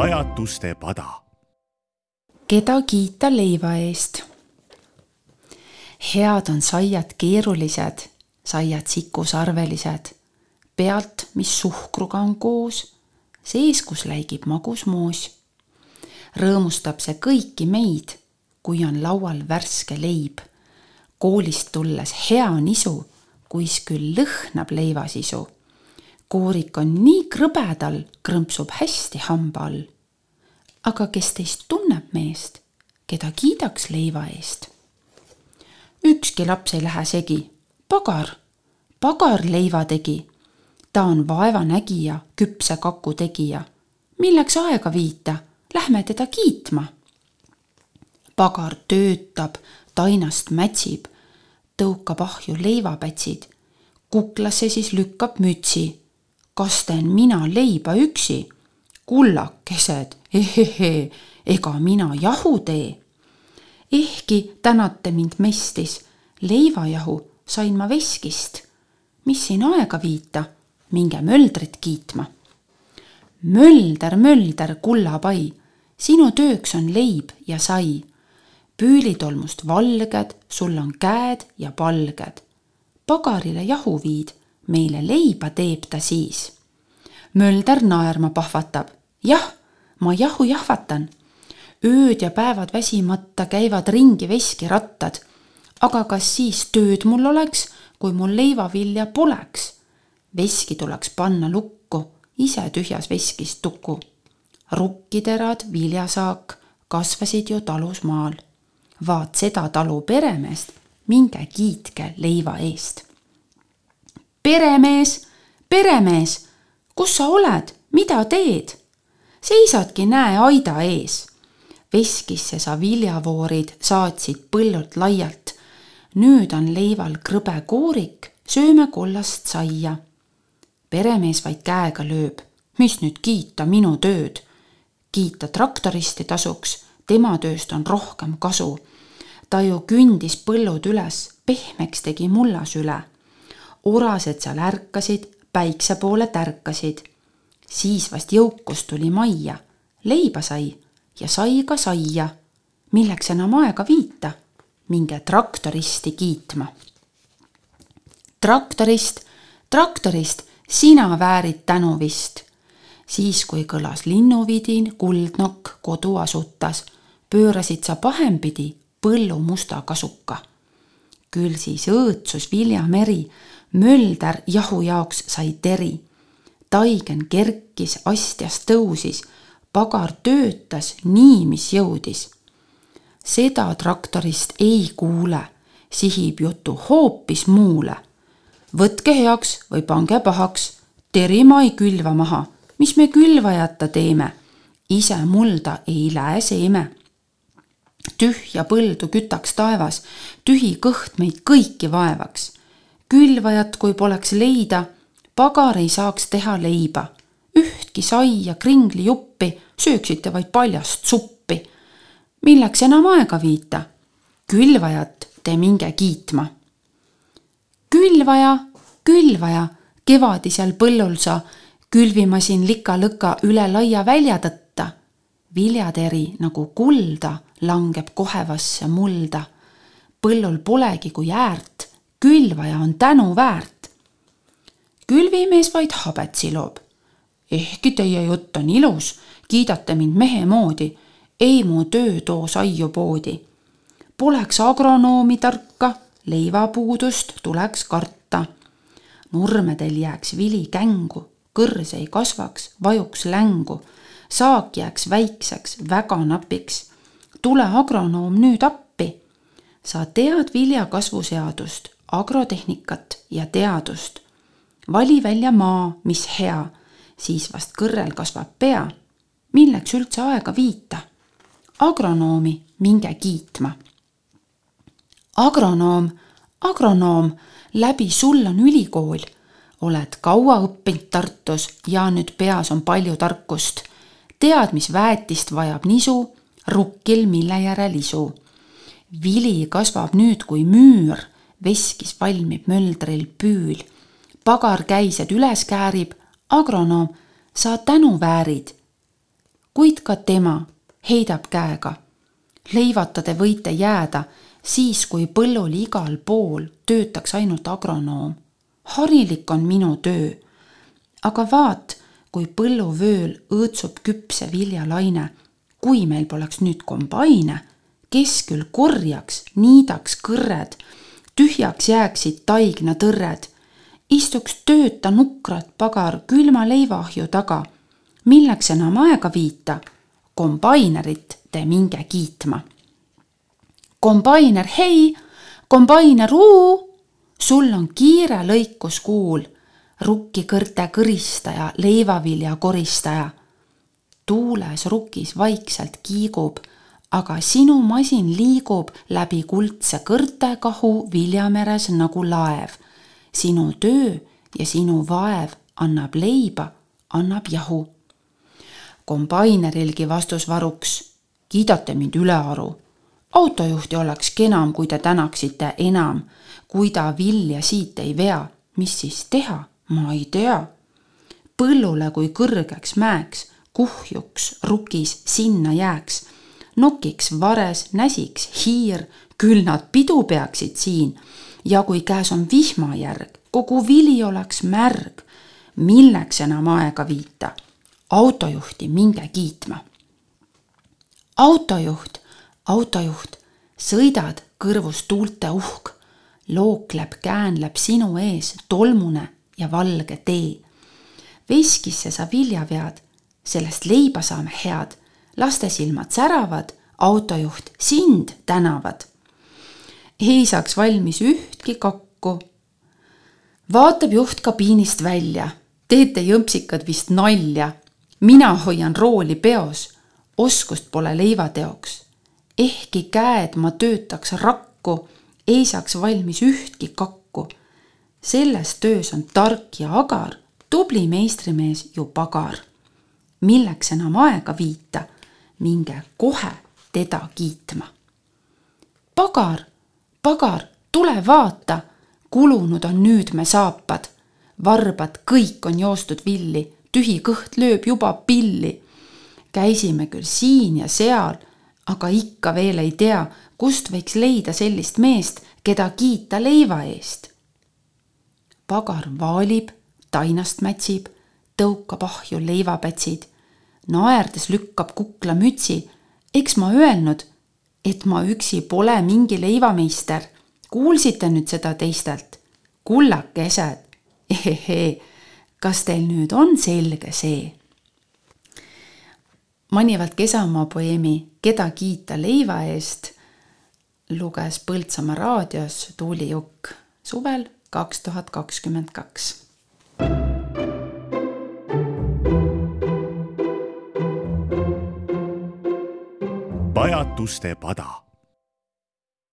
pajatuste pada. keda kiita leiva eest? head on saiad keerulised, saiad sikusarvelised, pealt, mis suhkruga on koos, sees, kus läigib magus moos. rõõmustab see kõiki meid, kui on laual värske leib. koolist tulles hea nisu, kuis küll lõhnab leivasisu koorik on nii krõbedal, krõmpsub hästi hamba all. Aga kes teist tunneb meest, keda kiidaks leiva eest? ükski laps ei lähe segi, pagar, pagar leiva tegi. ta on vaevanägija, küpse kaku tegija. milleks aega viita, lähme teda kiitma. pagar töötab, tainast mätsib, tõukab ahju leivapätsid, kuklasse siis lükkab mütsi kas teen mina leiba üksi? Kullakesed, ehehee, ega mina jahu tee. ehkki tänate mind mestis, leivajahu sain ma veskist. mis siin aega viita, minge möldrit kiitma. mölder, mölder, kullapai, sinu tööks on leib ja sai. püülitolmust valged, sul on käed ja palged. pagarile jahu viid meile leiba teeb ta siis. mölder naerma pahvatab. Jah, ma jahu jahvatan. ööd ja päevad väsimata käivad ringi veskirattad. aga kas siis tööd mul oleks, kui mul leivavilja poleks? veski tuleks panna lukku, ise tühjas veskis tuku. rukkiterad, viljasaak kasvasid ju talus maal. vaat seda talu peremeest, minge kiitke leiva eest peremees, peremees, kus sa oled, mida teed? Seisadki, näe, aida ees. veskisse sa viljavoorid saatsid põllult laialt. nüüd on leival krõbe koorik, sööme kollast saia. peremees vaid käega lööb, mis nüüd kiita minu tööd. kiita traktoristi tasuks, tema tööst on rohkem kasu. ta ju kündis põllud üles, pehmeks tegi mullasüle orased seal ärkasid, päikse poole tärkasid. Siis vast jõukus tuli majja, leiba sai ja sai ka saia. milleks enam aega viita, minge traktoristi kiitma. traktorist, traktorist, sina väärid tänu vist. siis, kui kõlas linnuvidin, kuldnokk kodu asutas, pöörasid sa pahempidi põllu musta kasuka. küll siis õõtsus viljameri mölder jahu jaoks sai teri. Taigen kerkis, astjas tõusis, pagar töötas nii, mis jõudis. seda traktorist ei kuule, sihib jutu hoopis muule. võtke heaks või pange pahaks, teri ma ei külva maha, mis me külvajata teeme, ise mulda ei lähe seeme. Tühja põldu kütaks taevas, tühi kõht meid kõiki vaevaks. Külvajat, kui poleks leida, pagar ei saaks teha leiba. ühtki saia, kringli juppi sööksite vaid paljast suppi. milleks enam aega viita? külvajat te minge kiitma. külvaja, külvaja, kevadisel põllul sa külvimasin lika-lõka üle laia välja tõtta. viljateri nagu kulda langeb kohevasse mulda. põllul polegi kui äärt külvaja on tänu väärt. Külvimees vaid habet silub. ehkki teie jutt on ilus, kiidate mind mehe moodi, ei mu töö too saiu poodi. Poleks agronoomi tarka, leivapuudust tuleks karta. nurmedel jääks vili kängu, kõrs ei kasvaks, vajuks längu, saak jääks väikseks, väga napiks. tule agronoom nüüd appi. sa tead vilja kasvuseadust agrotehnikat ja teadust. Vali välja maa, mis hea, siis vast kõrrel kasvab pea. milleks üldse aega viita? agronoomi minge kiitma. agronoom, agronoom, läbi sul on ülikool. oled kaua õppinud Tartus ja nüüd peas on palju tarkust. tead, mis väetist vajab nisu, rukkil, mille järel isu. vili kasvab nüüd kui müür veskis valmib möldril püül. Pagar käised üles käärib, agronoom, sa tänu väärid. kuid ka tema heidab käega. leivata te võite jääda siis, kui põllul igal pool töötaks ainult agronoom. harilik on minu töö. aga vaat, kui põlluvööl õõtsub küpse viljalaine, kui meil poleks nüüd kombaine, kes küll korjaks, niidaks kõrred, tühjaks jääksid taignatõrred, istuks tööta nukrad pagar külma leivaahju taga. milleks enam aega viita? kombainerit te minge kiitma kombainer, hei, kombainer, uu, sul on kiire lõikuskuul, rukkikõrte kõristaja, leivavilja koristaja. tuules rukis vaikselt kiigub, aga sinu masin liigub läbi kuldse kõrtekahu viljameres nagu laev. Sinu töö ja sinu vaev annab leiba, annab jahu. kombainerilgi vastus varuks, kiidate mind ülearu. Autojuhti oleks kenam, kui te tänaksite enam, kui ta vilja siit ei vea, mis siis teha, ma ei tea. põllule kui kõrgeks mäeks, kuhjuks rukis sinna jääks, nokiks vares, näsiks hiir, küll nad pidu peaksid siin ja kui käes on vihmajärg, kogu vili oleks märg, milleks enam aega viita, autojuhti minge kiitma. autojuht autojuht, sõidad kõrvus tuulte uhk, lookleb, käänleb sinu ees tolmune ja valge tee. veskisse sa vilja vead, sellest leiba saame head, laste silmad säravad, autojuht sind tänavad. Ei saaks valmis ühtki kakku. vaatab juht kabiinist välja, teete jõmpsikad vist nalja. mina hoian rooli peos, oskust pole leivateoks ehkki käed ma töötaks rakku, ei saaks valmis ühtki kakku. selles töös on tark ja agar, tubli meistrimees ju pagar. milleks enam aega viita, minge kohe teda kiitma. pagar, pagar, tule vaata, kulunud on nüüd me saapad, varbad kõik on joostud villi, tühi kõht lööb juba pilli. käisime küll siin ja seal aga ikka veel ei tea, kust võiks leida sellist meest, keda kiita leiva eest. pagar vaalib, tainast mätsib, tõukab ahju leivapätsid, naerdes lükkab kukla mütsi. eks ma öelnud, et ma üksi pole mingi leivameister. kuulsite nüüd seda teistelt? kullakesed, ehehee, kas teil nüüd on selge see? Manivalt Kesamaa poeemi Keda kiita leiva eest luges Põltsamaa raadios Tuuli Jukk suvel kaks tuhat kakskümmend kaks. Pajatuste pada